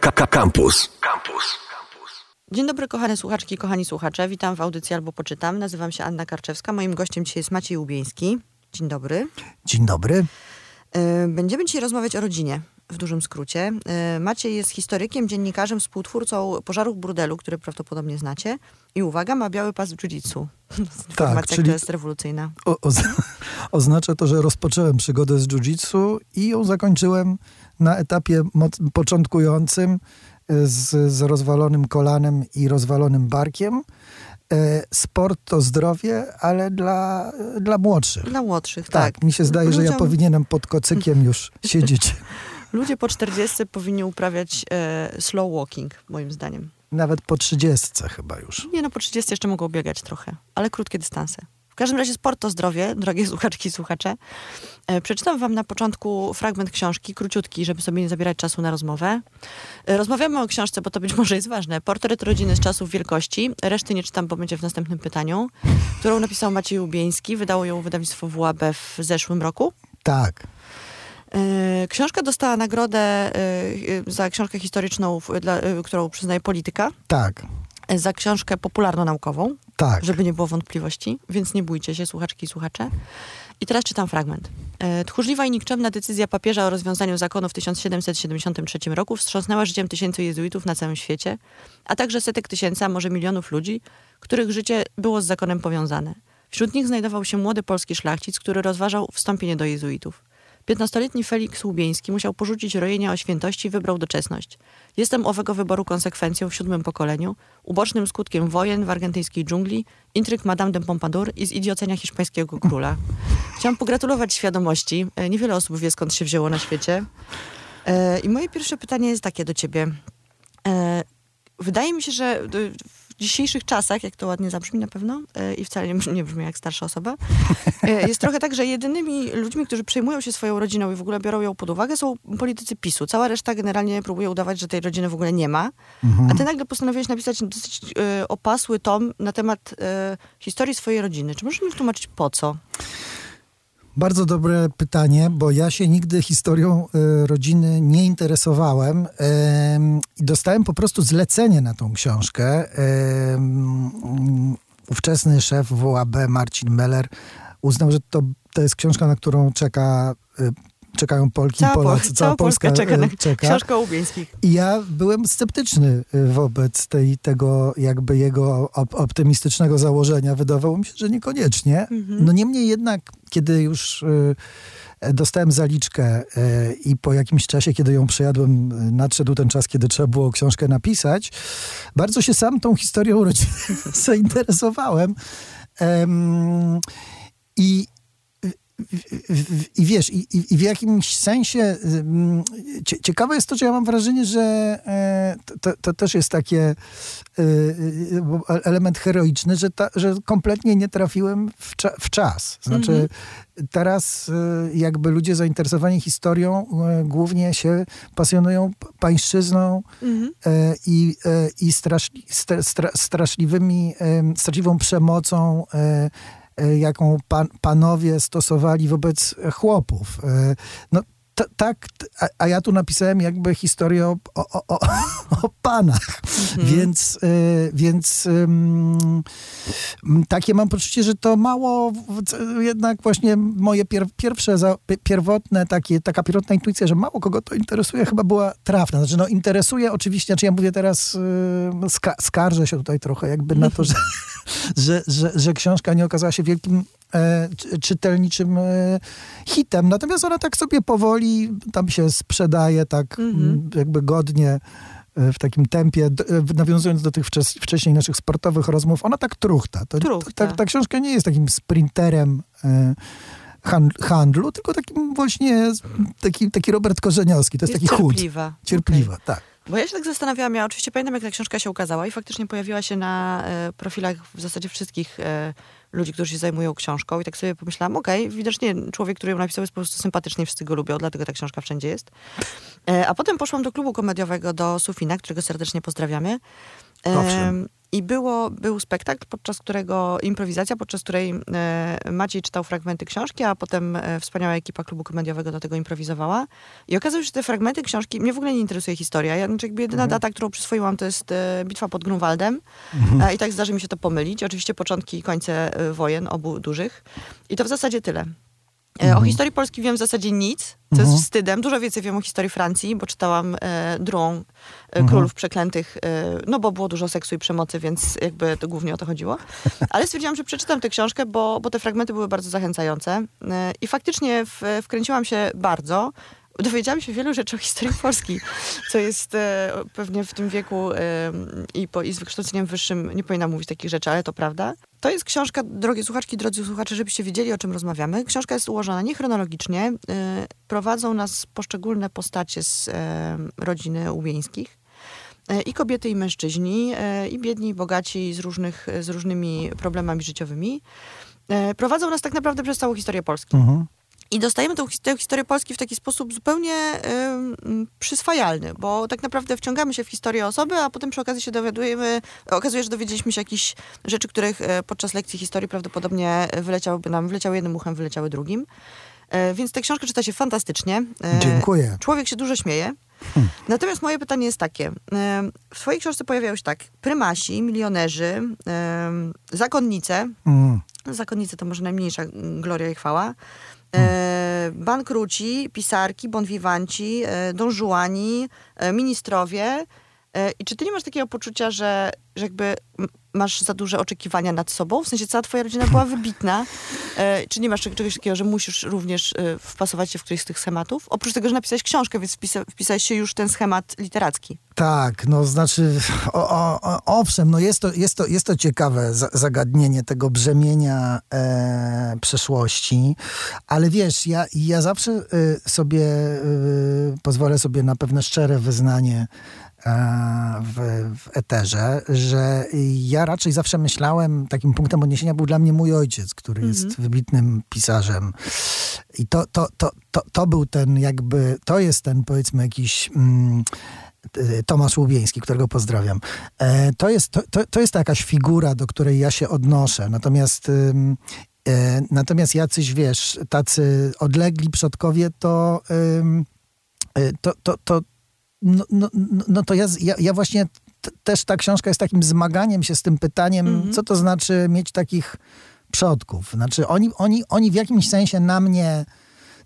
Campus. Campus. Dzień dobry, kochane słuchaczki, kochani słuchacze. Witam w audycji albo poczytam. Nazywam się Anna Karczewska. Moim gościem dzisiaj jest Maciej Łubieński. Dzień dobry. Dzień dobry. E, Będziemy dzisiaj rozmawiać o rodzinie. W dużym skrócie. E, Maciej jest historykiem, dziennikarzem, współtwórcą Pożarów Burdelu, który prawdopodobnie znacie. I uwaga, ma biały pas w jiu-jitsu. Informacja, czyli- jest rewolucyjna. O, o, oznacza to, że rozpocząłem przygodę z jiu-jitsu i ją zakończyłem na etapie początkującym y, z, z rozwalonym kolanem i rozwalonym barkiem. E, Sport to zdrowie, ale dla, dla młodszych. Dla młodszych, tak. Tak, mi się zdaje, że ja Ludziom- powinienem pod kocykiem już siedzieć. Ludzie po 40 powinni uprawiać e, slow walking, moim zdaniem. Nawet po trzydziestce chyba już. Nie no, po 30 jeszcze mogą biegać trochę, ale krótkie dystanse. W każdym razie sport to zdrowie, drogie słuchaczki i słuchacze. E, przeczytam wam na początku fragment książki, króciutki, żeby sobie nie zabierać czasu na rozmowę. E, rozmawiamy o książce, bo to być może jest ważne. Portret rodziny z czasów wielkości. Reszty nie czytam, bo będzie w następnym pytaniu. Którą napisał Maciej Ubieński. Wydało ją wydawnictwo WAB w zeszłym roku. Tak, Książka dostała nagrodę e, e, za książkę historyczną, dla, e, którą przyznaje polityka, tak, e, za książkę popularno-naukową, tak. żeby nie było wątpliwości, więc nie bójcie się, słuchaczki i słuchacze. I teraz czytam fragment. E, Tchórzliwa i nikczemna decyzja papieża o rozwiązaniu zakonu w 1773 roku wstrząsnęła życiem tysięcy jezuitów na całym świecie, a także setek tysięcy, a może milionów ludzi, których życie było z zakonem powiązane. Wśród nich znajdował się młody polski szlachcic, który rozważał wstąpienie do jezuitów. Piętnastoletni Felix Łubieński musiał porzucić rojenia o świętości i wybrał doczesność. Jestem owego wyboru konsekwencją w siódmym pokoleniu, ubocznym skutkiem wojen w argentyńskiej dżungli, intryg Madame de Pompadour i zidiocenia hiszpańskiego króla. Chciałam pogratulować świadomości. E, Niewiele osób wie, skąd się wzięło na świecie. E, I moje pierwsze pytanie jest takie do ciebie. E, Wydaje mi się, że w dzisiejszych czasach, jak to ładnie zabrzmi na pewno, e, i wcale nie brzmi, nie brzmi jak starsza osoba, e, jest trochę tak, że jedynymi ludźmi, którzy przejmują się swoją rodziną i w ogóle biorą ją pod uwagę, są politycy PiSu. Cała reszta generalnie próbuje udawać, że tej rodziny w ogóle nie ma. A ty nagle postanowiłeś napisać dosyć e, opasły tom na temat historii swojej rodziny. Czy możesz mi wytłumaczyć po co? Bardzo dobre pytanie, bo ja się nigdy historią e, rodziny nie interesowałem em, i dostałem po prostu zlecenie na tą książkę. Ówczesny szef WAB Marcin Meller uznał, że to, to jest książka, na którą czeka, e, czekają Polki i Cała, Pol- Polacy. cała Polska czeka na e, czeka. książkę o Łubieńskich. I ja byłem sceptyczny y, wobec tej, tego jakby jego op- optymistycznego założenia. Wydawało mi się, że niekoniecznie. Mhm. No niemniej jednak, kiedy już y, dostałem zaliczkę i po jakimś czasie, kiedy ją przejadłem, nadszedł ten czas, kiedy trzeba było książkę napisać, bardzo się sam tą historią rodziny zainteresowałem. Em, I I wiesz, i, i- w jakimś sensie ciekawe jest to, że ja mam wrażenie, że e, to, to, też jest takie e, e, element heroiczny, że, ta, że kompletnie nie trafiłem w, cza, w czas. Znaczy teraz e, jakby ludzie zainteresowani historią głównie się pasjonują pańszczyzną Mhm. i, i straszli, stra, stra, straszliwymi, straszliwą przemocą, jaką pan, panowie stosowali wobec chłopów. E, No, t- tak, a, a ja tu napisałem jakby historię o, o, o, o, panach, więc, e, więc em, m, takie mam poczucie, że to mało, jednak właśnie moje pier, pierwsze, za, pi- pierwotne, takie, taka pierwotna intuicja, że mało kogo to interesuje, chyba była trafna. Znaczy, no interesuje oczywiście, znaczy ja mówię teraz, y, ska, skarżę się tutaj trochę jakby na to, że, że, że, że książka nie okazała się wielkim czytelniczym e, hitem. Natomiast ona tak sobie powoli tam się sprzedaje tak m, jakby godnie e, w takim tempie, e, nawiązując do tych wcześniej naszych sportowych rozmów, ona tak truchta. To, Truchta. Ta, ta książka nie jest takim sprinterem e, han- handlu, tylko takim właśnie, taki, taki Robert Korzeniowski, to jest, taki chód. cierpliwa. Cierpliwa, tak. Bo ja się tak zastanawiałam, ja oczywiście pamiętam, jak ta książka się ukazała i faktycznie pojawiła się na e, profilach w zasadzie wszystkich e, ludzi, którzy się zajmują książką i tak sobie pomyślałam, okej, widocznie człowiek, który ją napisał jest po prostu sympatyczny wszyscy go lubią, dlatego ta książka wszędzie jest. E, a potem poszłam do klubu komediowego, do Sufina, którego serdecznie pozdrawiamy. Owszem. I było, był spektakl, podczas którego, improwizacja, podczas której e, Maciej czytał fragmenty książki, a potem e, wspaniała ekipa klubu komediowego do tego improwizowała. I okazało się, że te fragmenty książki, mnie w ogóle nie interesuje historia. Ja, znaczy jakby jedyna Mhm. data, którą przyswoiłam, to jest e, bitwa pod Grunwaldem. Mhm. I tak zdarzy mi się to pomylić. Oczywiście początki i końce wojen, obu dużych. I to w zasadzie tyle. E, O historii Polski wiem w zasadzie nic, co jest wstydem. Dużo więcej wiem o historii Francji, bo czytałam e, drugą e, Królów Przeklętych, e, no bo było dużo seksu i przemocy, więc jakby to głównie o to chodziło. Ale stwierdziłam, że przeczytam tę książkę, bo, bo te fragmenty były bardzo zachęcające. E, I faktycznie w, wkręciłam się bardzo. Dowiedziałam się wielu rzeczy o historii Polski, co jest e, pewnie w tym wieku e, i, po, i z wykształceniem wyższym nie powinnam mówić takich rzeczy, ale to prawda. To jest książka, drogie słuchaczki, drodzy słuchacze, żebyście wiedzieli, o czym rozmawiamy. Książka jest ułożona niechronologicznie. E, prowadzą nas poszczególne postacie z e, rodziny Łubieńskich. E, I kobiety, i mężczyźni, i biedni, i bogaci, z, różnych, z różnymi problemami życiowymi. Prowadzą nas tak naprawdę przez całą historię Polski. Mhm. I dostajemy tę, his- tę historię Polski w taki sposób zupełnie ym, przyswajalny, bo tak naprawdę wciągamy się w historię osoby, a potem przy okazji się dowiadujemy, okazuje, że dowiedzieliśmy się jakichś rzeczy, których e, podczas lekcji historii prawdopodobnie wyleciałyby nam, wleciały jednym uchem, wyleciały drugim. E, Więc tę książkę czyta się fantastycznie. E, Dziękuję. Człowiek się dużo śmieje. Natomiast moje pytanie jest takie. W twojej książce pojawiają się tak, prymasi, milionerzy, zakonnice, Mm. Zakonnice to może najmniejsza gloria i chwała. E, bankruci, pisarki, bonwiwanci, e, donżuani, e, ministrowie. E, I czy ty nie masz takiego poczucia, że, że jakby masz za duże oczekiwania nad sobą? W sensie cała twoja rodzina była wybitna. E, czy nie masz czeg- czegoś takiego, że musisz również e, wpasować się w któryś z tych schematów? Oprócz tego, że napisałeś książkę, więc wpisa- wpisałeś się już ten schemat literacki. Tak, no znaczy, o, o, o, owszem, no jest to, jest to, jest to ciekawe za, zagadnienie tego brzemienia e, przeszłości, ale wiesz, ja, ja zawsze sobie pozwolę sobie na pewne szczere wyznanie w, w eterze, że ja raczej zawsze myślałem, takim punktem odniesienia był dla mnie mój ojciec, który jest wybitnym pisarzem. I to, to, to, to, to był ten jakby, to jest ten powiedzmy jakiś... Mm, y, Tomasz Łubieński, którego pozdrawiam. E, To jest, to, to, to jest jakaś figura, do której ja się odnoszę. Natomiast, ym, e, natomiast jacyś, wiesz, tacy odlegli przodkowie, to, ym, e, to, to, to, no, no, no- no to ja, ja, ja właśnie t- też ta książka jest takim zmaganiem się z tym pytaniem, co to znaczy mieć takich przodków. Znaczy oni, oni, oni w jakimś sensie na mnie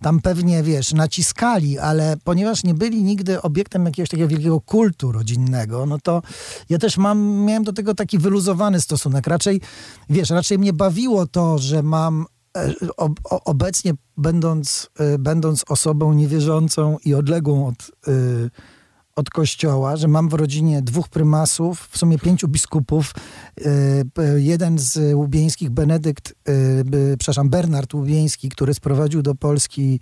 tam pewnie, wiesz, naciskali, ale ponieważ nie byli nigdy obiektem jakiegoś takiego wielkiego kultu rodzinnego, no to ja też mam, miałem do tego taki wyluzowany stosunek. Raczej, wiesz, raczej mnie bawiło to, że mam e, o- obecnie będąc, e, będąc osobą niewierzącą i odległą od, e, od kościoła, że mam w rodzinie dwóch prymasów, w sumie pięciu biskupów. E, Jeden z łubieńskich, Benedykt, e, przepraszam, Bernard Łubieński, który sprowadził do Polski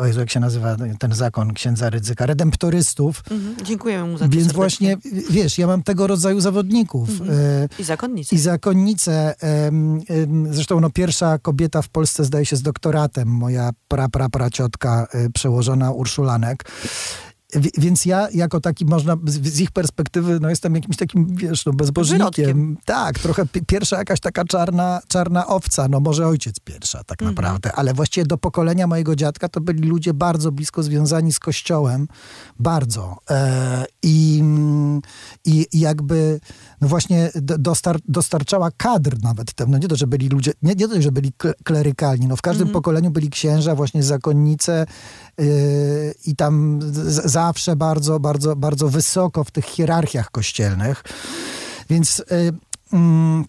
o Jezu, jak się nazywa ten zakon księdza Rydzyka, redemptorystów. Mhm. Dziękujemy mu za to Więc serdecznie. właśnie, wiesz, ja mam tego rodzaju zawodników. E, I zakonnicy. i zakonnice, zresztą no, pierwsza kobieta w Polsce zdaje się z doktoratem, moja pra, pra, pra ciotka e, przełożona Urszulanek. Wi- Więc ja jako taki można, z, ich perspektywy, no jestem jakimś takim, wiesz, no bezbożnikiem. Wyrodkiem. Tak, trochę pi- pierwsza jakaś taka czarna, czarna owca, no może ojciec pierwsza tak naprawdę, ale właściwie do pokolenia mojego dziadka to byli ludzie bardzo blisko związani z kościołem, bardzo. E, I i jakby, no właśnie dostar, dostarczała kadr nawet temu, no nie to, że byli ludzie, nie, nie to, że byli kle- klerykalni, no w każdym pokoleniu byli księża, właśnie zakonnice yy, i tam zawsze bardzo, bardzo, bardzo wysoko w tych hierarchiach kościelnych. Więc yy, mm,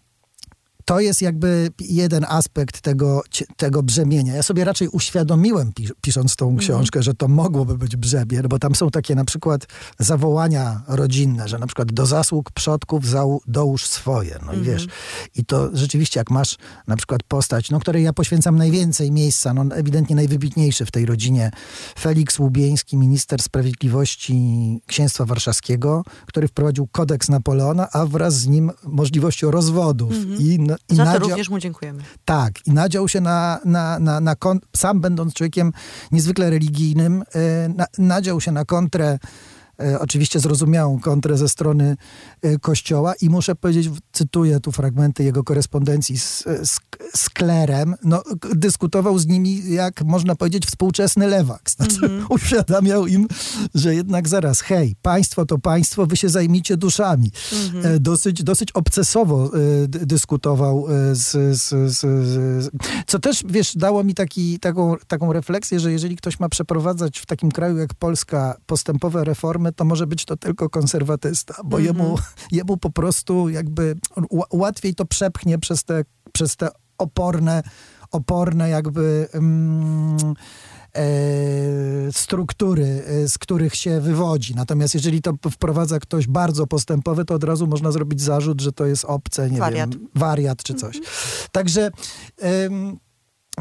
to jest jakby jeden aspekt tego, tego brzemienia. Ja sobie raczej uświadomiłem, pi- pisząc tą książkę, że to mogłoby być brzemię, bo tam są takie na przykład zawołania rodzinne, że na przykład do zasług przodków dołóż swoje. No i wiesz, i to rzeczywiście jak masz na przykład postać, no której ja poświęcam najwięcej miejsca, no ewidentnie najwybitniejszy w tej rodzinie, Felix Łubieński, minister sprawiedliwości księstwa warszawskiego, który wprowadził kodeks Napoleona, a wraz z nim możliwością rozwodów. No, i Za to również mu dziękujemy. tak, i nadział się na, na, na, na kon, sam będąc człowiekiem niezwykle religijnym, e, na, nadział się na kontrę oczywiście zrozumiałą kontrę ze strony e, Kościoła i muszę powiedzieć, cytuję tu fragmenty jego korespondencji z, z, z klerem, no, dyskutował z nimi, jak można powiedzieć, współczesny lewak. Znaczy, uświadamiał im, że jednak zaraz, hej, państwo to państwo, wy się zajmijcie duszami. E, Dosyć, dosyć obcesowo e, dyskutował e, z, z, z, z... Co też, wiesz, dało mi taki, taką, taką refleksję, że jeżeli ktoś ma przeprowadzać w takim kraju jak Polska postępowe reformy, to może być to tylko konserwatysta, bo jemu, jemu po prostu jakby łatwiej to przepchnie przez te, przez te oporne, oporne jakby... Mm, e, struktury, e, z których się wywodzi. Natomiast jeżeli to wprowadza ktoś bardzo postępowy, to od razu można zrobić zarzut, że to jest obce, nie Wariat. wiem, wariat czy coś. Także em,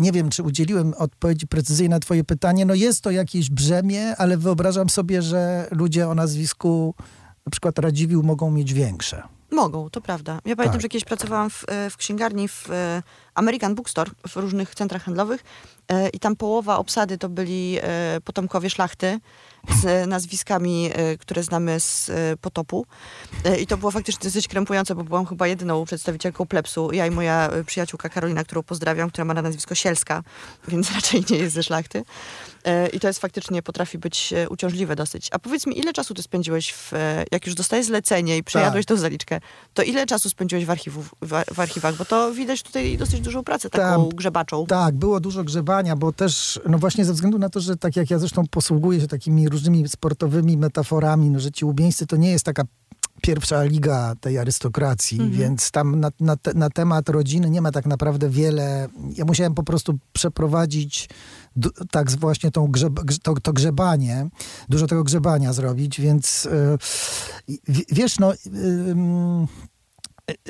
nie wiem, czy udzieliłem odpowiedzi precyzyjnej na twoje pytanie. No jest to jakieś brzemię, ale wyobrażam sobie, że ludzie o nazwisku na przykład Radziwił mogą mieć większe. Mogą, to prawda. Ja pamiętam, Tak. że kiedyś pracowałam w, e, w księgarni w e, American Bookstore, w różnych centrach handlowych e, i tam połowa obsady to byli e, potomkowie szlachty z nazwiskami, e, które znamy z potopu. I to było faktycznie dosyć krępujące, bo byłam chyba jedyną przedstawicielką plebsu. Ja i moja przyjaciółka Karolina, którą pozdrawiam, która ma na nazwisko Sielska, więc raczej nie jest ze szlachty. I to jest faktycznie, potrafi być uciążliwe dosyć. A powiedz mi, ile czasu ty spędziłeś, w, jak już dostajesz zlecenie i przejadłeś Tak. tą zaliczkę, to ile czasu spędziłeś w, archiwów, w, w archiwach? Bo to widać tutaj dosyć dużą pracę taką Tam- grzebaczą. Tak, było dużo grzebania, bo też, no właśnie ze względu na to, że tak jak ja zresztą posługuję się takimi różnymi sportowymi metaforami, no że ci łubieńscy to nie jest taka pierwsza liga tej arystokracji, więc tam na, na, te, na temat rodziny nie ma tak naprawdę wiele. Ja musiałem po prostu przeprowadzić d- tak właśnie tą grzeb, grz- to, to grzebanie, dużo tego grzebania zrobić, więc yy, w- wiesz, no... ym,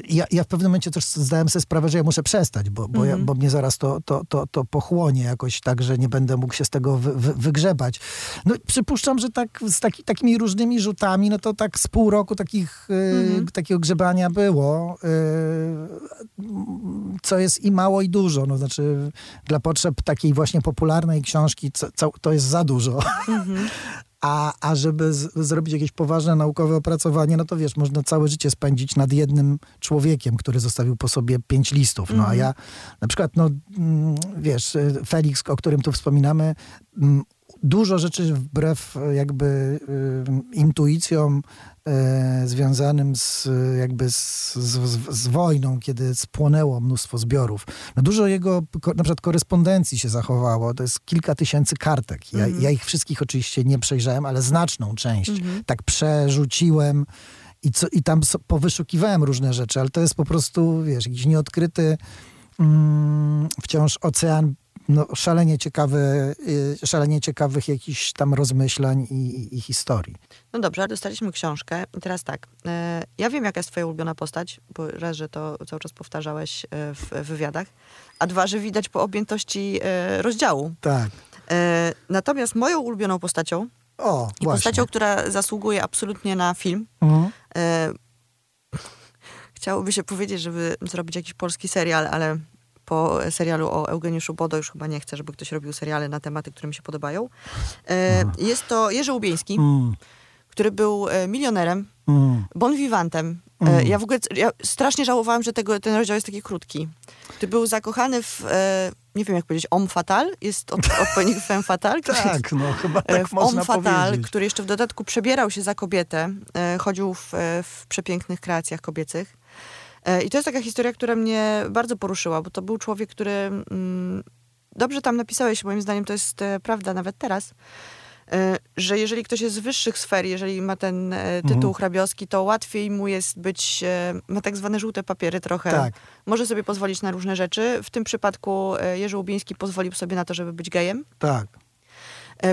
ja, ja w pewnym momencie też zdałem sobie sprawę, że ja muszę przestać, bo, bo, ja, bo mnie zaraz to, to, to, to pochłonie jakoś tak, że nie będę mógł się z tego wy, wy, wygrzebać. No przypuszczam, że tak z taki, takimi różnymi rzutami, no to tak z pół roku takich, y, takiego grzebania było, y, co jest i mało i dużo. No znaczy dla potrzeb takiej właśnie popularnej książki co, co, to jest za dużo. A, a żeby z, zrobić jakieś poważne naukowe opracowanie, no to wiesz, można całe życie spędzić nad jednym człowiekiem, który zostawił po sobie pięć listów. No a ja na przykład, no mm, wiesz, y, Felix, o którym tu wspominamy, mm, dużo rzeczy wbrew e, jakby y, intuicjom e, związanym z jakby z, z, z wojną, kiedy spłonęło mnóstwo zbiorów. No dużo jego na przykład korespondencji się zachowało. To jest kilka tysięcy kartek. Ja, ja ich wszystkich oczywiście nie przejrzałem, ale znaczną część tak przerzuciłem i, co, i tam so, powyszukiwałem różne rzeczy, ale to jest po prostu, wiesz, jakiś nieodkryty mm, wciąż ocean no, szalenie, ciekawy, y, szalenie ciekawych jakichś tam rozmyślań i, i, i historii. No dobrze, dostaliśmy książkę i teraz tak. E, ja wiem, jaka jest twoja ulubiona postać, bo raz, że to cały czas powtarzałeś e, w wywiadach, a dwa, że widać po objętości e, rozdziału. Tak. Natomiast moją ulubioną postacią O, i właśnie. postacią, która zasługuje absolutnie na film, Mhm. Chciałoby się powiedzieć, żeby zrobić jakiś polski serial, ale po serialu o Eugeniuszu Bodo już chyba nie chcę, żeby ktoś robił seriale na tematy, które mi się podobają. E, jest to Jerzy Łubieński, Mm, który był e, milionerem, mm. bon vivantem. E, ja w ogóle ja strasznie żałowałam, że tego, ten rozdział jest taki krótki. Ty był zakochany w, nie wiem jak powiedzieć, homme fatal, jest od, odpowiednik femme fatal. Tak, no chyba tak w można Homme Fatal, powiedzieć. który jeszcze w dodatku przebierał się za kobietę, chodził w, w przepięknych kreacjach kobiecych. E, I to jest taka historia, która mnie bardzo poruszyła, bo to był człowiek, który mm, dobrze tam napisałeś, moim zdaniem to jest e, prawda nawet teraz, e, że jeżeli ktoś jest z wyższych sfer, jeżeli ma ten tytuł Mhm. hrabiowski, to łatwiej mu jest być, ma tak zwane żółte papiery trochę. Tak. Może sobie pozwolić na różne rzeczy. W tym przypadku Jerzy Łubiński pozwolił sobie na to, żeby być gejem. Tak.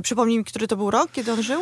Przypomnij mi, który to był rok, kiedy on żył?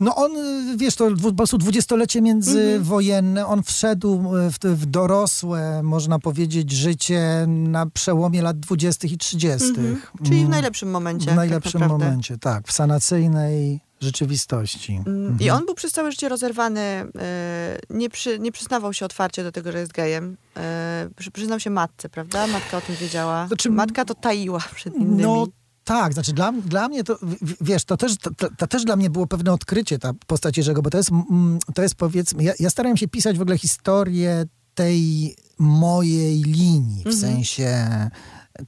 No on, wiesz, to po prostu dwudziestolecie międzywojenne, on wszedł y, w, w dorosłe, można powiedzieć, życie na przełomie lat dwudziestych i trzydziestych. Czyli w Mm, najlepszym momencie. W najlepszym tak momencie, tak. W sanacyjnej rzeczywistości. Mm, I on był przez całe życie rozerwany, e, nie, przy, nie przyznawał się otwarcie do tego, że jest gejem. E, przy- przyznał się matce, prawda? Matka o tym wiedziała. Znaczy, Matka to taiła przed innymi. No Tak, znaczy dla, dla mnie to, wiesz, to też, to, to, też dla mnie było pewne odkrycie, ta postać Jerzego, bo to jest, mm, to jest powiedzmy, ja, ja starałem się pisać w ogóle historię tej mojej linii, w mhm. sensie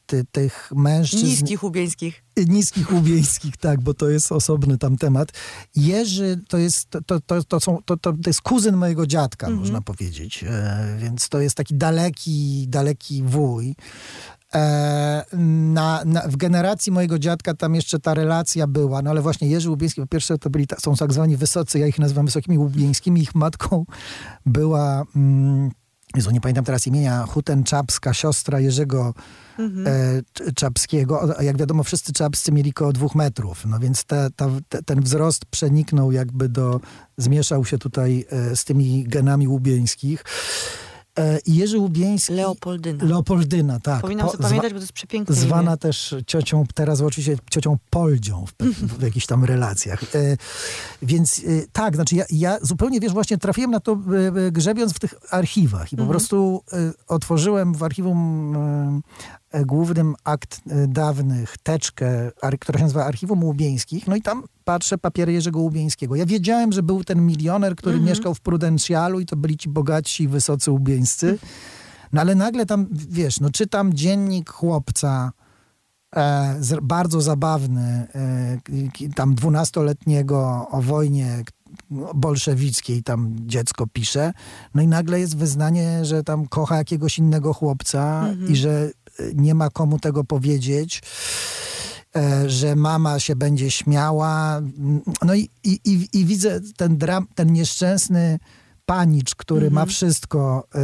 ty, tych mężczyzn... Niskich ubieńskich. Niskich ubieńskich, tak, bo to jest osobny tam temat. Jerzy to jest, to, to, to, są, to, to, jest kuzyn mojego dziadka, mhm. można powiedzieć. E, więc to jest taki daleki, daleki wuj. E, na, na, w generacji mojego dziadka tam jeszcze ta relacja była, no ale właśnie Jerzy Łubieński, po pierwsze to byli, są tak zwani wysocy, ja ich nazywam wysokimi łubieńskimi, ich matką była... Mm, Jezu, nie pamiętam teraz imienia, Huten Czapska, siostra Jerzego mhm. e, Czapskiego. A jak wiadomo, wszyscy Czapscy mieli koło dwóch metrów, no więc te, ta, te, ten wzrost przeniknął jakby do, zmieszał się tutaj e, z tymi genami łubieńskich. E, Jerzy Łubieński... Leopoldyna. Leopoldyna, tak. Powinnam sobie pamiętać, bo to jest przepiękne Zwana imię. też ciocią, teraz oczywiście ciocią Poldzią w, w, w jakichś tam relacjach. E, więc e, tak, znaczy ja, ja, zupełnie, wiesz, właśnie trafiłem na to e, e grzebiąc w tych archiwach i po mhm. prostu e, otworzyłem w archiwum głównym akt e, dawnych, teczkę, która się nazywa Archiwum Łubieńskich. No i tam patrzę papiery Jerzego Łubieńskiego. Ja wiedziałem, że był ten milioner, który mm -hmm. mieszkał w Prudencjalu i to byli ci bogaci, wysocy łubieńscy. No ale nagle tam, wiesz, no czytam dziennik chłopca, e, z, bardzo zabawny, e, tam dwunastoletniego o wojnie bolszewickiej tam dziecko pisze. No i nagle jest wyznanie, że tam kocha jakiegoś innego chłopca mm -hmm. i że nie ma komu tego powiedzieć e, że mama się będzie śmiała. No i, i, i widzę ten, dram, ten nieszczęsny panicz, który ma mhm. wszystko y,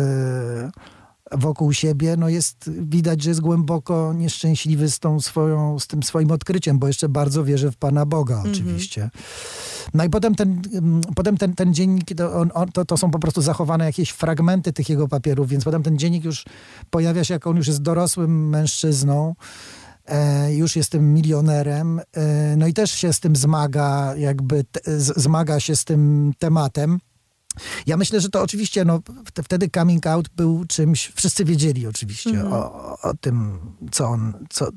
wokół siebie, no jest, widać, że jest głęboko nieszczęśliwy z, tą swoją, z tym swoim odkryciem, bo jeszcze bardzo wierzy w Pana Boga mhm. oczywiście. No i potem ten, mm, potem ten, ten dziennik, to, on, on, to, to są po prostu zachowane jakieś fragmenty tych jego papierów, więc potem ten dziennik już pojawia się, jak on już jest dorosłym mężczyzną, e, już jestem milionerem, e, no i też się z tym zmaga, jakby te, z, zmaga się z tym tematem. Ja myślę, że to oczywiście, no, wtedy coming out był czymś, wszyscy wiedzieli oczywiście -hmm. o, o tym, co on, co,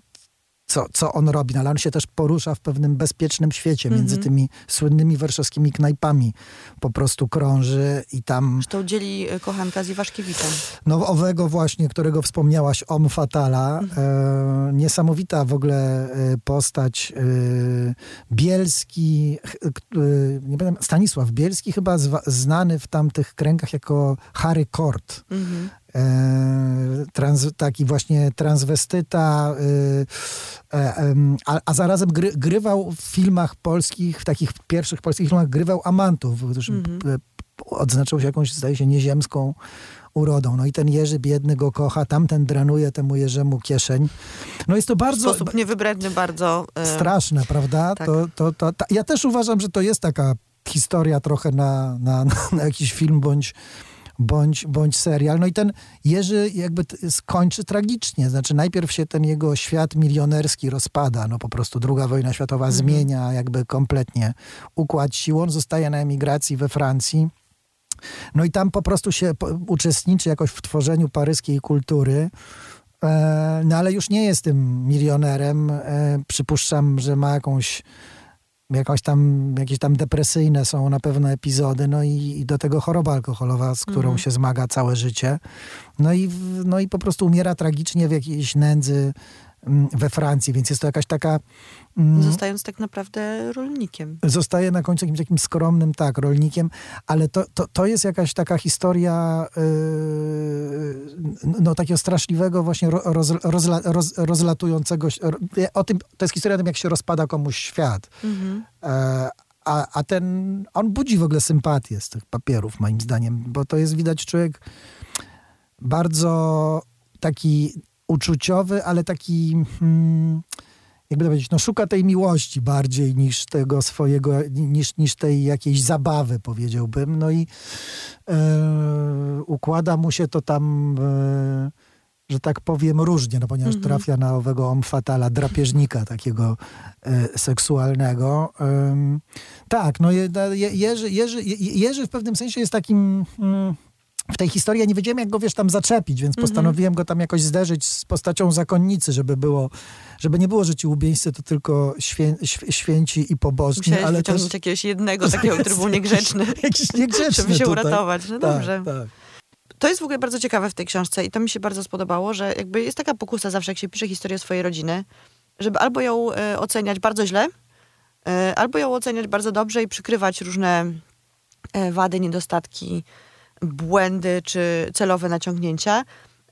co, co on robi, no, ale on się też porusza w pewnym bezpiecznym świecie, mm -hmm. między tymi słynnymi warszawskimi knajpami. Po prostu krąży i tam... Zresztą dzieli e, kochanka z Iwaszkiewiczem. No owego właśnie, którego wspomniałaś, Om Fatala. Mm -hmm. e, niesamowita w ogóle e, postać. E, Bielski, e, nie pamiętam, Stanisław Bielski chyba zwa, znany w tamtych kręgach jako Harry Kort. Mm -hmm. Trans, taki właśnie transwestyta, E, a, a zarazem gry, grywał w filmach polskich, w takich pierwszych polskich filmach grywał amantów, którzy mm -hmm. odznaczał się jakąś, zdaje się, nieziemską urodą. No i ten Jerzy biedny go kocha, tamten drenuje temu Jerzemu kieszeń. No jest to bardzo... W sposób niewybredny bardzo. E... Straszne, prawda? Tak. To, to, to, to, ja też uważam, że to jest taka historia trochę na, na, na jakiś film bądź bądź, bądź serial. No i ten Jerzy jakby skończy tragicznie. Znaczy najpierw się ten jego świat milionerski rozpada. No po prostu druga wojna światowa mhm. zmienia jakby kompletnie układ sił. On zostaje na emigracji we Francji. No i tam po prostu się uczestniczy jakoś w tworzeniu paryskiej kultury. E, no ale już nie jest tym milionerem. E, przypuszczam, że ma jakąś jakoś tam, jakieś tam depresyjne są na pewno epizody, no i, i do tego choroba alkoholowa, z którą mm. się zmaga całe życie. No i, no i po prostu umiera tragicznie w jakiejś nędzy we Francji, więc jest to jakaś taka... Mm, Zostając tak naprawdę rolnikiem. Zostaje na końcu jakimś takim skromnym, tak, rolnikiem, ale to, to, to jest jakaś taka historia yy, no takiego straszliwego właśnie roz, rozla, roz, rozlatującego się, o tym, to jest historia o tym, jak się rozpada komuś świat. Mhm. E, a, a ten, on budzi w ogóle sympatię z tych papierów, moim zdaniem, bo to jest widać człowiek bardzo taki uczuciowy, ale taki... Hmm, jakby to powiedzieć, no szuka tej miłości bardziej niż tego swojego, niż, niż tej jakiejś zabawy, powiedziałbym. No i e, układa mu się to tam, e, że tak powiem, różnie, no ponieważ mm -hmm. trafia na owego omfatala, drapieżnika takiego e, seksualnego. tak, no je, Jerzy, Jerzy, Jerzy w pewnym sensie jest takim... Mm, w tej historii ja nie wiedziałem, jak go, wiesz, tam zaczepić, więc postanowiłem go tam jakoś zderzyć z postacią zakonnicy, żeby było, żeby nie było, że ci to tylko świę, św- święci i pobożni, Musiałeś ale wyciągnąć też... jakiegoś jednego takiego, który był niegrzeczny. Jakiś niegrzeczny Żeby się tutaj. uratować. No Tak, dobrze. tak. To jest w ogóle bardzo ciekawe w tej książce i to mi się bardzo spodobało, że jakby jest taka pokusa zawsze, jak się pisze historię swojej rodziny, żeby albo ją e, oceniać bardzo źle, e, albo ją oceniać bardzo dobrze i przykrywać różne e, wady, niedostatki, błędy czy celowe naciągnięcia.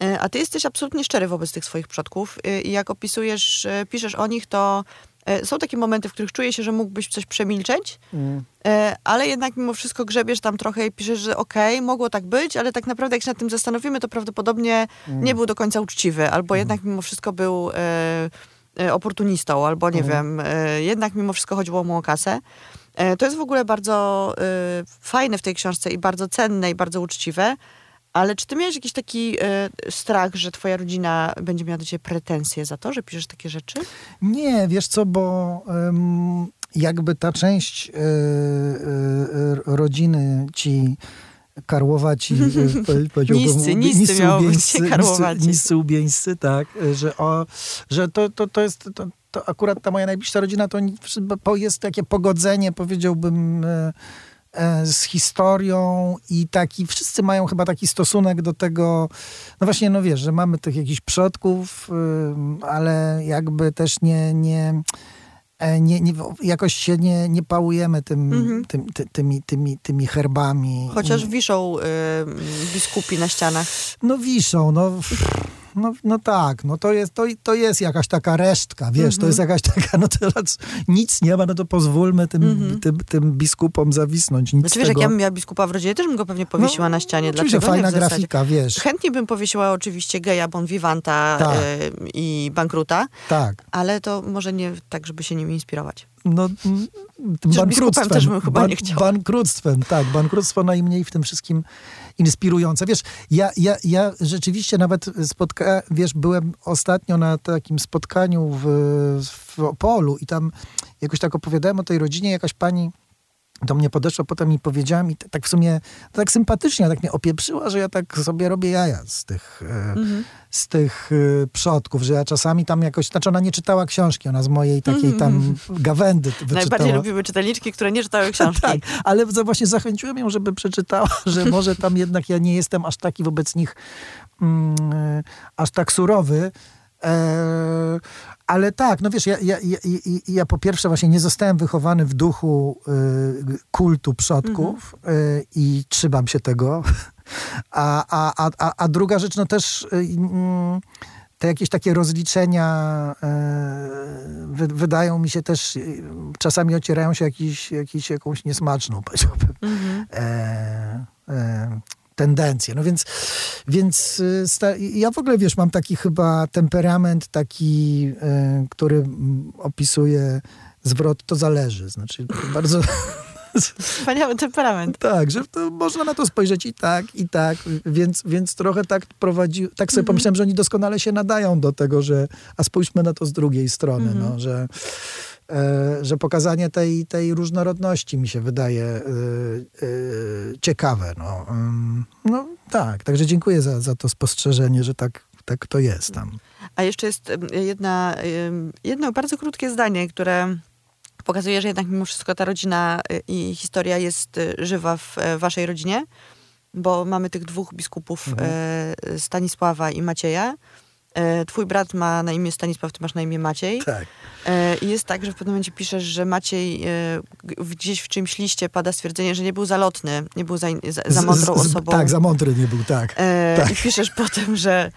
E, a ty jesteś absolutnie szczery wobec tych swoich przodków e, i jak opisujesz, e, piszesz o nich, to są takie momenty, w których czuje się, że mógłbyś coś przemilczeć, Mm. Ale jednak mimo wszystko grzebiesz tam trochę i piszesz, że okej, mogło tak być, ale tak naprawdę jak się nad tym zastanowimy, to prawdopodobnie nie był do końca uczciwy, albo jednak mimo wszystko był e, e, oportunistą, albo nie wiem, e, jednak mimo wszystko chodziło mu o kasę. E, to jest w ogóle bardzo e, fajne w tej książce i bardzo cenne i bardzo uczciwe, ale czy ty miałeś jakiś taki e, strach, że twoja rodzina będzie miała do ciebie pretensje za to, że piszesz takie rzeczy? Nie, wiesz co, bo em, jakby ta część e, e, e, rodziny ci Karłowaci, powie- powiedziałbym, Niscy, niscy być, ubieńscy. Niscy, niscy ubieńscy, tak, że, o, że to, to, to jest, to, to akurat ta moja najbliższa rodzina, to jest takie pogodzenie, powiedziałbym, e, e, z historią i taki, wszyscy mają chyba taki stosunek do tego, no właśnie, no wiesz, że mamy tych jakichś przodków, ale jakby też nie, nie, e, nie, nie jakoś się nie, nie pałujemy tym, Mhm. tym, ty, tymi, tymi, tymi herbami. Chociaż wiszą y, biskupi na ścianach. no wiszą, no, no, no tak, no to jest, to, to jest jakaś taka resztka, wiesz, to jest jakaś taka, no teraz nic nie ma, no to pozwólmy tym, tym, tym biskupom zawisnąć. Nic Znaczy wiesz, jak tego. ja bym miała biskupa w rodzinie, też bym go pewnie powiesiła No, na ścianie. Oczywiście Dlaczego fajna grafika, wiesz, Chętnie bym powiesiła oczywiście geja, bon vivanta Tak. y, i bankruta, tak. ale to może nie tak, żeby się nim inspirować. No, biskupem też bym chyba nie chciała. Bankructwem, tak. Bankructwo najmniej w tym wszystkim inspirujące. Wiesz, ja, ja, ja rzeczywiście nawet spotka, wiesz, byłem ostatnio na takim spotkaniu w, w Opolu i tam jakoś tak opowiadałem o tej rodzinie, jakaś pani do mnie podeszła, potem mi powiedziała i t- tak w sumie tak sympatycznie, tak mnie opieprzyła, że ja tak sobie robię jaja z tych, e, z tych e, przodków, że ja czasami tam jakoś, znaczy ona nie czytała książki, ona z mojej takiej tam gawędy wyczytała. Najbardziej lubimy czytelniczki, które nie czytały książki. Tak, ale właśnie zachęciłem ją, żeby przeczytała, że może tam jednak ja nie jestem aż taki wobec nich mm, e, aż tak surowy. E, ale tak, no wiesz, ja, ja, ja, ja, po pierwsze właśnie nie zostałem wychowany w duchu e, kultu przodków e, i trzymam się tego. A, a, a, a, a druga rzecz, no też mm, te jakieś takie rozliczenia wy, wydają mi się też, czasami ocierają się jakiś, jakiś, jakąś niesmaczną, powiedziałbym, e, e, tendencję. No więc, więc sta, ja w ogóle, wiesz, mam taki chyba temperament taki, e, który opisuje zwrot, to zależy. Znaczy bardzo... Wspaniały temperament. Tak, że to można na to spojrzeć i tak, i tak, więc, więc trochę tak prowadzi, tak Mhm. sobie pomyślałem, że oni doskonale się nadają do tego, że a spójrzmy na to z drugiej strony, Mhm. no, że, że pokazanie tej, tej różnorodności mi się wydaje e, e, ciekawe, no. Ym, no tak, także dziękuję za, za to spostrzeżenie, że tak, tak to jest tam. A jeszcze jest jedna, jedno bardzo krótkie zdanie, które pokazuje, że jednak mimo wszystko ta rodzina i historia jest żywa w e, waszej rodzinie, bo mamy tych dwóch biskupów, e, Stanisława i Macieja. E, Twój brat ma na imię Stanisław, ty masz na imię Maciej. Tak. E, I jest tak, że w pewnym momencie piszesz, że Maciej e, gdzieś w czymś liście pada stwierdzenie, że nie był zalotny, nie był za, za, za mądrą osobą. Tak, za mądry nie był, tak. Tak. I piszesz potem, że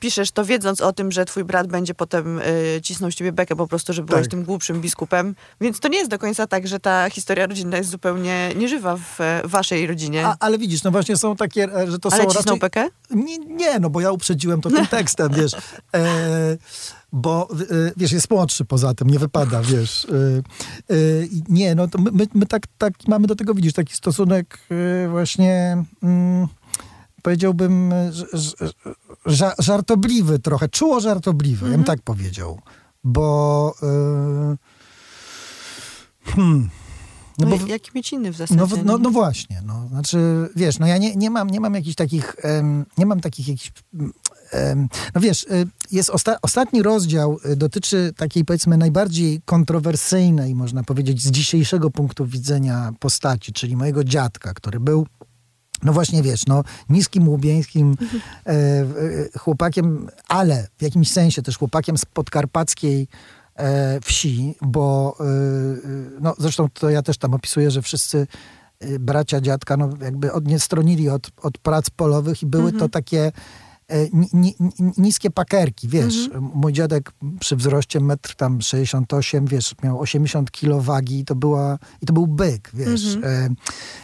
piszesz to wiedząc o tym, że twój brat będzie potem e, cisnął z ciebie bekę po prostu, że byłeś Tak. tym głupszym biskupem. Więc to nie jest do końca tak, że ta historia rodzinna jest zupełnie nieżywa w e, waszej rodzinie. A, ale widzisz, no właśnie są takie, e, że to Ale są cisnął raczej... bekę? Nie, nie, no bo ja uprzedziłem to tym tekstem, wiesz. E, bo, e, wiesz, jest młodszy poza tym, nie wypada, wiesz. E, e, nie, no to my, my, my tak, tak mamy do tego, widzisz, taki stosunek e, właśnie... Mm, powiedziałbym, e, ża- żartobliwy trochę, czuło żartobliwy, ja bym tak powiedział. Bo... E, hmm, No, bo jaki mieć inny w zasadzie? No, no, no właśnie, no, znaczy, wiesz, no ja nie, nie mam, nie mam jakichś takich, em, nie mam takich jakichś, em, no wiesz, y, jest osta- ostatni rozdział y, dotyczy takiej powiedzmy najbardziej kontrowersyjnej, można powiedzieć, z dzisiejszego punktu widzenia postaci, czyli mojego dziadka, który był no właśnie wiesz, no niskim, łubieńskim e, e, chłopakiem, ale w jakimś sensie też chłopakiem z podkarpackiej e, wsi, bo e, e, no zresztą to ja też tam opisuję, że wszyscy e, bracia dziadka no jakby od, nie stronili od, od prac polowych i były to takie ni, ni, ni- niskie pakerki, wiesz. Mój dziadek przy wzroście metr tam 68, wiesz, miał 80 kilo wagi i to była, i to był byk, wiesz. E,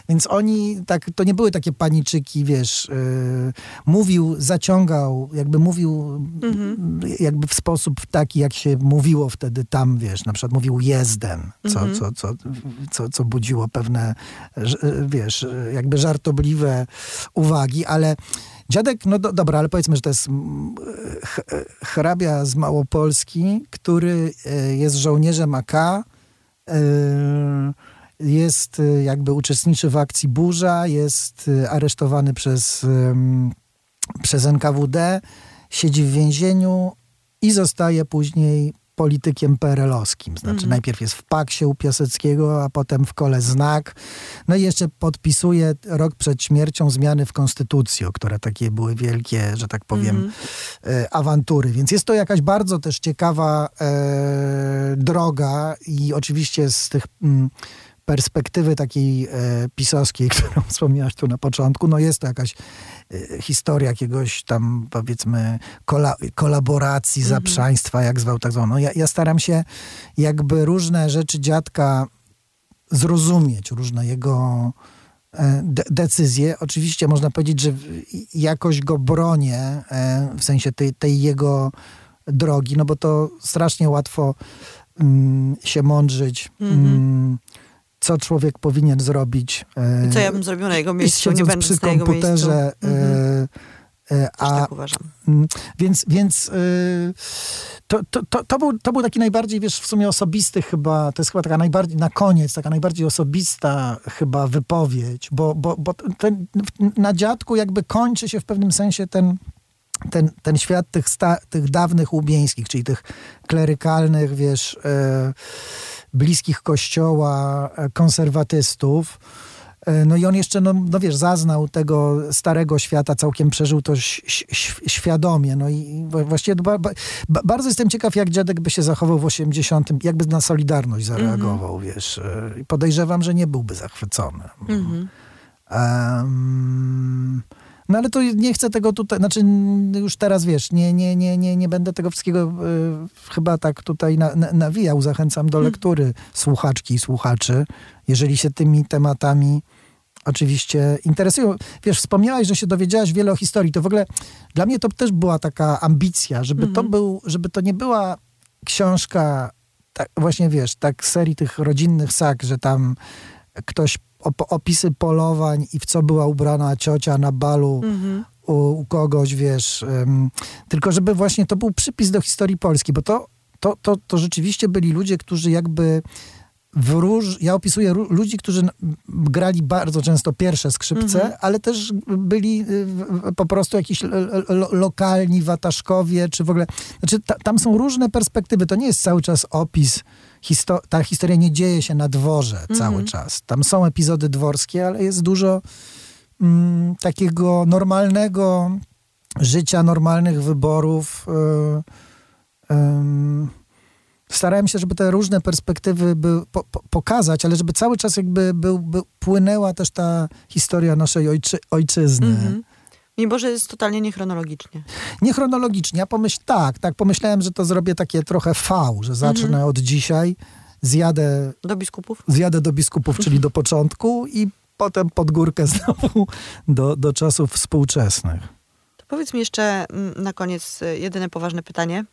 więc oni tak, to nie były takie paniczyki, wiesz, e, mówił, zaciągał, jakby mówił jakby w sposób taki, jak się mówiło wtedy tam, wiesz, na przykład mówił jezdem, co, co, co, co, co budziło pewne, wiesz, jakby żartobliwe uwagi, ale dziadek, no do, dobra, ale powiedzmy, że to jest mm, ch- hrabia z Małopolski, który e, jest żołnierzem AK, e, jest e, jakby uczestniczy w akcji Burza, jest e, aresztowany przez, przez NKWD, siedzi w więzieniu i zostaje później politykiem PRL-owskim. Znaczy najpierw jest w Paksie u Piaseckiego, a potem w Kole Znak. No i jeszcze podpisuje rok przed śmiercią zmiany w Konstytucji, o które takie były wielkie, że tak powiem, e, awantury. Więc jest to jakaś bardzo też ciekawa e, droga i oczywiście z tych... Mm, perspektywy takiej e, pisowskiej, którą wspomniałaś tu na początku, no jest to jakaś e, historia jakiegoś tam powiedzmy kola, kolaboracji zaprzaństwa, jak zwał tak zwał. No ja, ja staram się jakby różne rzeczy dziadka zrozumieć, różne jego e, de- decyzje. Oczywiście można powiedzieć, że jakoś go bronię, e, w sensie tej, tej jego drogi, no bo to strasznie łatwo mm, się mądrzyć, mm, co człowiek powinien zrobić. e, I co ja bym zrobił na jego miejscu, nie będąc przy komputerze. Mhm. e, e, Też a, tak uważam. Więc, więc to, to, to, to, był, to był taki najbardziej, wiesz, w sumie osobisty chyba, to jest chyba taka najbardziej, na koniec, taka najbardziej osobista chyba wypowiedź, bo, bo, bo ten, na dziadku jakby kończy się w pewnym sensie ten, ten, ten świat tych, sta, tych dawnych łubieńskich, czyli tych klerykalnych, wiesz, e, bliskich kościoła, e, konserwatystów. E, No i on jeszcze, no, no wiesz, zaznał tego starego świata, całkiem przeżył to świadomie. No i właściwie ba, ba, ba- bardzo jestem ciekaw, jak dziadek by się zachował w 80, jakby na Solidarność zareagował, wiesz. E, podejrzewam, że nie byłby zachwycony. Mhm. Em, no ale to nie chcę tego tutaj, znaczy już teraz wiesz, nie, nie, nie, nie, nie będę tego wszystkiego y, chyba tak tutaj na, na, nawijał. Zachęcam do lektury słuchaczki i słuchaczy, jeżeli się tymi tematami oczywiście interesują. Wiesz, wspomniałaś, że się dowiedziałaś wiele o historii. To w ogóle dla mnie to też była taka ambicja, żeby to był, żeby to nie była książka tak, właśnie wiesz, tak serii tych rodzinnych sak, że tam ktoś op- opisy polowań i w co była ubrana ciocia na balu u, u kogoś, wiesz. em, tylko żeby właśnie to był przypis do historii Polski, bo to, to, to, to rzeczywiście byli ludzie, którzy jakby róż, ja opisuję ludzi, którzy grali bardzo często pierwsze skrzypce, ale też byli y, po prostu jakiś lo, lo, lokalni wataszkowie, czy w ogóle, znaczy ta, tam są różne perspektywy, to nie jest cały czas opis, histo- ta historia nie dzieje się na dworze cały czas. Tam są epizody dworskie, ale jest dużo mm, takiego normalnego życia, normalnych wyborów. y, ym, starałem się, żeby te różne perspektywy by, po, po, pokazać, ale żeby cały czas jakby był, płynęła też ta historia naszej ojczy, ojczyzny. Mhm. Mimo, że jest totalnie niechronologicznie. Nie chronologicznie, ja pomyśl, tak, tak, pomyślałem, że to zrobię takie trochę V, że zacznę Mhm. od dzisiaj, zjadę, Do biskupów? zjadę do biskupów, czyli do początku i potem pod górkę znowu do, do czasów współczesnych. To powiedz mi jeszcze mm, na koniec y, jedyne poważne pytanie.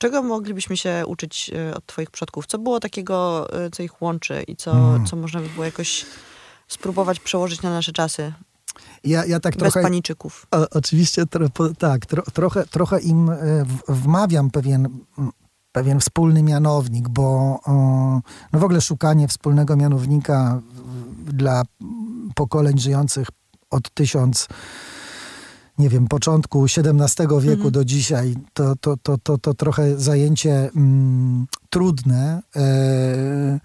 Czego moglibyśmy się uczyć y, od twoich przodków? Co było takiego, y, co ich łączy i co, Mhm. co można by było jakoś spróbować przełożyć na nasze czasy? Ja, ja tak Bez trochę... paniczyków. O, oczywiście, tro, tak, tro, trochę, trochę im e, wmawiam pewien, pewien wspólny mianownik, bo no w ogóle szukanie wspólnego mianownika dla pokoleń żyjących od tysiąc nie wiem, początku XVII wieku do dzisiaj, to, to, to, to, to trochę zajęcie mm, trudne, e,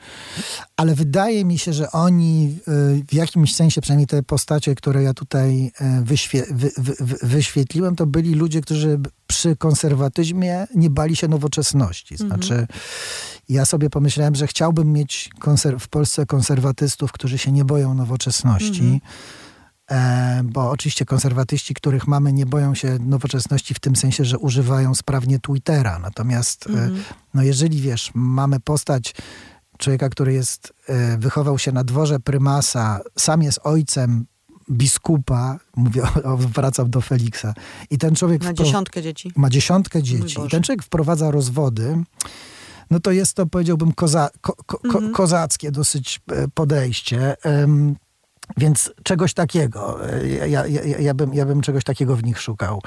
ale wydaje mi się, że oni e, w jakimś sensie, przynajmniej te postacie, które ja tutaj e, wyświe, wy, wy, wy, wyświetliłem, to byli ludzie, którzy przy konserwatyzmie nie bali się nowoczesności. Znaczy, ja sobie pomyślałem, że chciałbym mieć w Polsce konserwatystów, którzy się nie boją nowoczesności. E, bo oczywiście konserwatyści, których mamy, nie boją się nowoczesności w tym sensie, że używają sprawnie Twittera. Natomiast e, no jeżeli wiesz, mamy postać człowieka, który jest, e, wychował się na dworze prymasa, sam jest ojcem biskupa, mówię, o, wracam do Feliksa, i ten człowiek wpro- dziesiątkę dzieci. ma dziesiątkę dzieci i ten człowiek wprowadza rozwody, no to jest to, powiedziałbym, koza, ko, ko, ko, kozackie dosyć e, podejście. Więc czegoś takiego, e, ja, ja, ja, bym, ja bym czegoś takiego w nich szukał.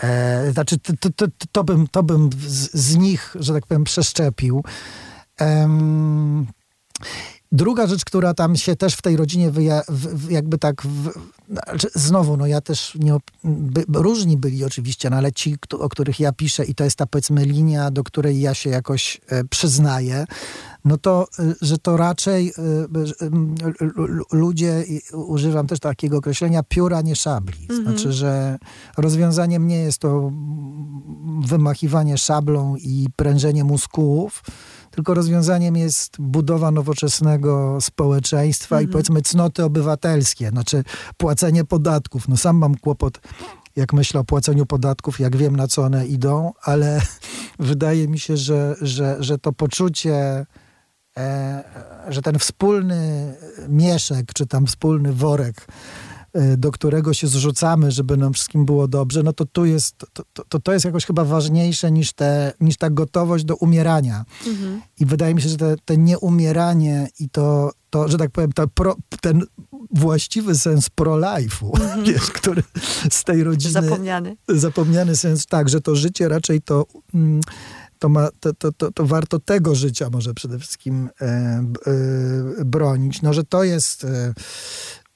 E, znaczy, to, to, to, bym, to bym z, z nich, że tak powiem, przeszczepił. Em, Druga rzecz, która tam się też w tej rodzinie wyja, w, jakby tak, w, znowu, no ja też nie, by, różni byli oczywiście, no ale ci, o których ja piszę i to jest ta powiedzmy linia, do której ja się jakoś e, przyznaję, no to, e, że to raczej e, l- ludzie, używam też takiego określenia, pióra nie szabli. Znaczy, że rozwiązaniem nie jest to wymachiwanie szablą i prężenie muskułów, tylko rozwiązaniem jest budowa nowoczesnego społeczeństwa i powiedzmy cnoty obywatelskie, znaczy płacenie podatków. No sam mam kłopot, jak myślę o płaceniu podatków, jak wiem na co one idą, ale wydaje mi się, że, że, że to poczucie, e, że ten wspólny mieszek, czy tam wspólny worek, do którego się zrzucamy, żeby nam wszystkim było dobrze, no to tu jest, to, to, to, jest jakoś chyba ważniejsze niż, te, niż ta gotowość do umierania. I wydaje mi się, że te, te nieumieranie i to, to, że tak powiem, ta pro, ten właściwy sens pro-life'u, wiesz, który z tej rodziny... Zapomniany. Zapomniany sens, tak, że to życie raczej to... Mm, to, ma, to, to, to, to warto tego życia może przede wszystkim e, e, bronić. No, że to jest e,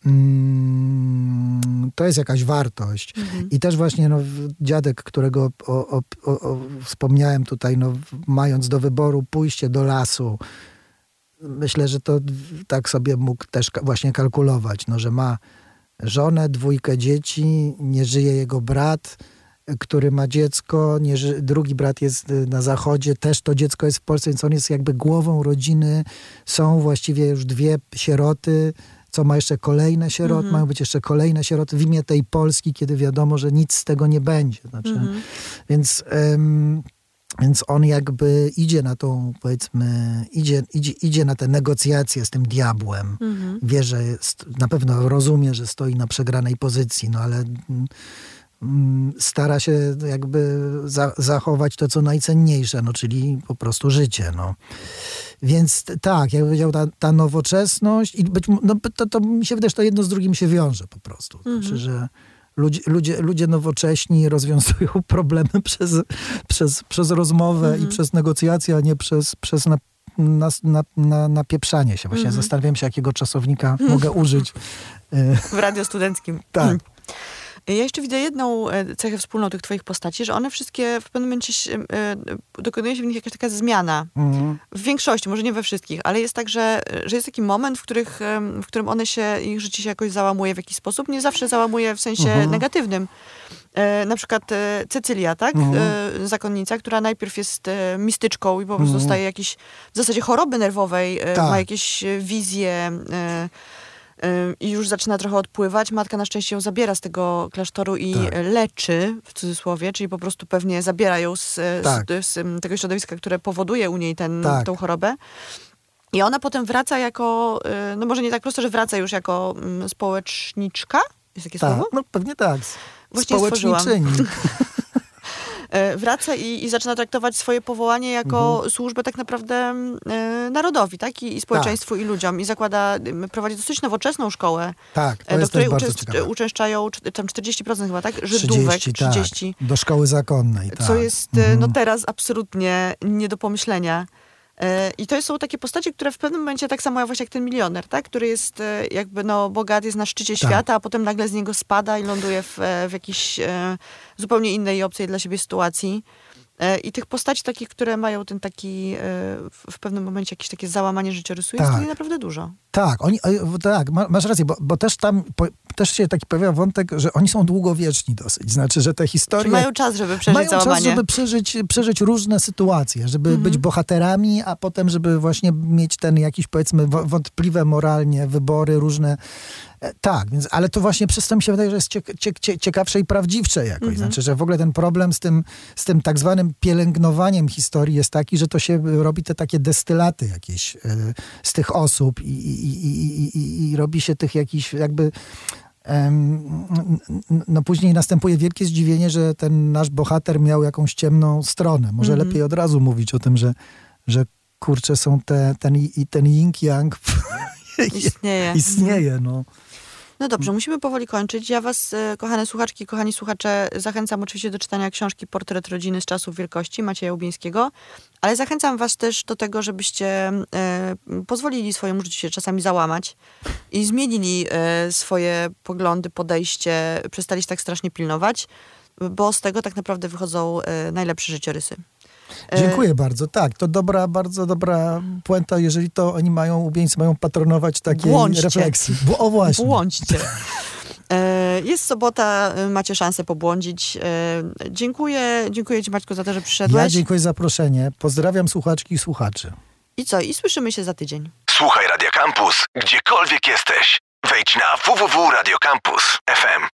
mm, to jest jakaś wartość. I też właśnie no, dziadek, którego o, o, o, wspomniałem tutaj, no, mając do wyboru pójście do lasu, myślę, że to tak sobie mógł też właśnie kalkulować, no, że ma żonę, dwójkę dzieci, nie żyje jego brat, który ma dziecko, nie drugi brat jest y, na zachodzie, też to dziecko jest w Polsce, więc on jest jakby głową rodziny. Są właściwie już dwie sieroty, co ma jeszcze kolejne sieroty, mają być jeszcze kolejne sieroty w imię tej Polski, kiedy wiadomo, że nic z tego nie będzie. Znaczy, Więc... em, więc on jakby idzie na tą, powiedzmy, idzie, idzie, idzie na te negocjacje z tym diabłem. Wie, że jest, na pewno rozumie, że stoi na przegranej pozycji, no ale mm, mm, stara się jakby za, zachować to, co najcenniejsze, no czyli po prostu życie, no. Więc tak, jak powiedział, ta, ta nowoczesność i być, no, to, to mi się wydaje, że to jedno z drugim się wiąże po prostu. Znaczy, że ludzie, ludzie, ludzie nowocześni rozwiązują problemy przez, przez, przez rozmowę i przez negocjacje, a nie przez, przez na, na, na, na, napieprzanie się. Właśnie zastanawiam się, jakiego czasownika mogę użyć. E, W radio studenckim. tak. Ja jeszcze widzę jedną e, cechę wspólną tych twoich postaci, że one wszystkie w pewnym momencie się, e, dokonuje się w nich jakaś taka zmiana. Mhm. W większości, może nie we wszystkich, ale jest tak, że, że jest taki moment, w, których, w którym one się, ich życie się jakoś załamuje w jakiś sposób. Nie zawsze załamuje w sensie Mhm. negatywnym. E, na przykład e, Cecylia, tak? Mhm. E, zakonnica, która najpierw jest e, mistyczką i po prostu dostaje jakieś, w zasadzie choroby nerwowej, e, Tak. ma jakieś e, wizje e, e, i już zaczyna trochę odpływać. Matka na szczęście ją zabiera z tego klasztoru i Tak. leczy, w cudzysłowie, czyli po prostu pewnie zabiera ją z, Tak. z, z, tego środowiska, które powoduje u niej ten, Tak. tą chorobę. I ona potem wraca jako, e, no może nie tak prosto, że wraca już jako społeczniczka, jest takie Tak, słowo? no pewnie tak. Właśnie. Społeczniczyni. e, wraca i, i zaczyna traktować swoje powołanie jako Mhm. służbę tak naprawdę e, narodowi, tak? I, i społeczeństwu, i ludziom. I zakłada, prowadzi dosyć nowoczesną szkołę, Tak, e, do której ciekawe. uczęszczają cz- tam 40% chyba, tak? Żydówek, 30, 30. Tak, do szkoły zakonnej, tak. co jest e, Mhm. no teraz absolutnie nie do pomyślenia. E, I to są takie postacie, które w pewnym momencie, tak samo właśnie jak ten milioner, tak? który jest e, jakby no, bogaty, jest na szczycie Tak. świata, a potem nagle z niego spada i ląduje w, e, w jakiejś zupełnie innej i obcej dla siebie sytuacji. I tych postaci takich, które mają ten taki w- pewnym momencie jakieś takie załamanie życiorysu, jest Tak. tutaj naprawdę dużo. Tak, oni, o, tak, ma- masz rację, bo, bo też tam po, też się taki pojawia wątek, że oni są długowieczni dosyć. Znaczy, że te Czy historie mają czas, żeby przeżyć mają czas, załamanie? żeby przeżyć, przeżyć różne sytuacje, żeby Mhm. być bohaterami, a potem, żeby właśnie mieć ten jakiś, powiedzmy, wątpliwe moralnie wybory różne. E, Tak, więc, ale to właśnie przez to mi się wydaje, że jest ciek- ciek- cie- ciekawsze i prawdziwsze jakoś. Mhm. Znaczy, że w ogóle ten problem z tym, z tym tak zwanym pielęgnowaniem historii jest taki, że to się robi te takie destylaty jakieś e, z tych osób i, i, i, i, i, robi się tych jakichś jakby no później następuje wielkie zdziwienie, że ten nasz bohater miał jakąś ciemną stronę. Może Mhm. lepiej od razu mówić o tym, że, że kurczę są te, ten, i ten yin-yang Istnieje. istnieje. No. No dobrze, musimy powoli kończyć. Ja was, e, kochane słuchaczki, kochani słuchacze, zachęcam oczywiście do czytania książki Portret rodziny z czasów wielkości Macieja Ubińskiego, ale zachęcam was też do tego, żebyście e, pozwolili swojemu życiu się czasami załamać i zmienili e, swoje poglądy, podejście, przestali się tak strasznie pilnować, bo z tego tak naprawdę wychodzą e, najlepsze życiorysy. E, Dziękuję bardzo. Tak, to dobra, bardzo dobra puenta, jeżeli to oni mają, ubieńcy mają patronować takiej Błądźcie. refleksji. Bo, o właśnie. Błądźcie. E, Jest sobota, e, macie szansę pobłądzić. E, Dziękuję, dziękuję Ci Maćku za to, że Ja przyszedłeś. dziękuję za zaproszenie. Pozdrawiam słuchaczki i słuchaczy. I co? I słyszymy się za tydzień. Słuchaj Radio Campus, gdziekolwiek jesteś. Wejdź na www.radiocampus.fm.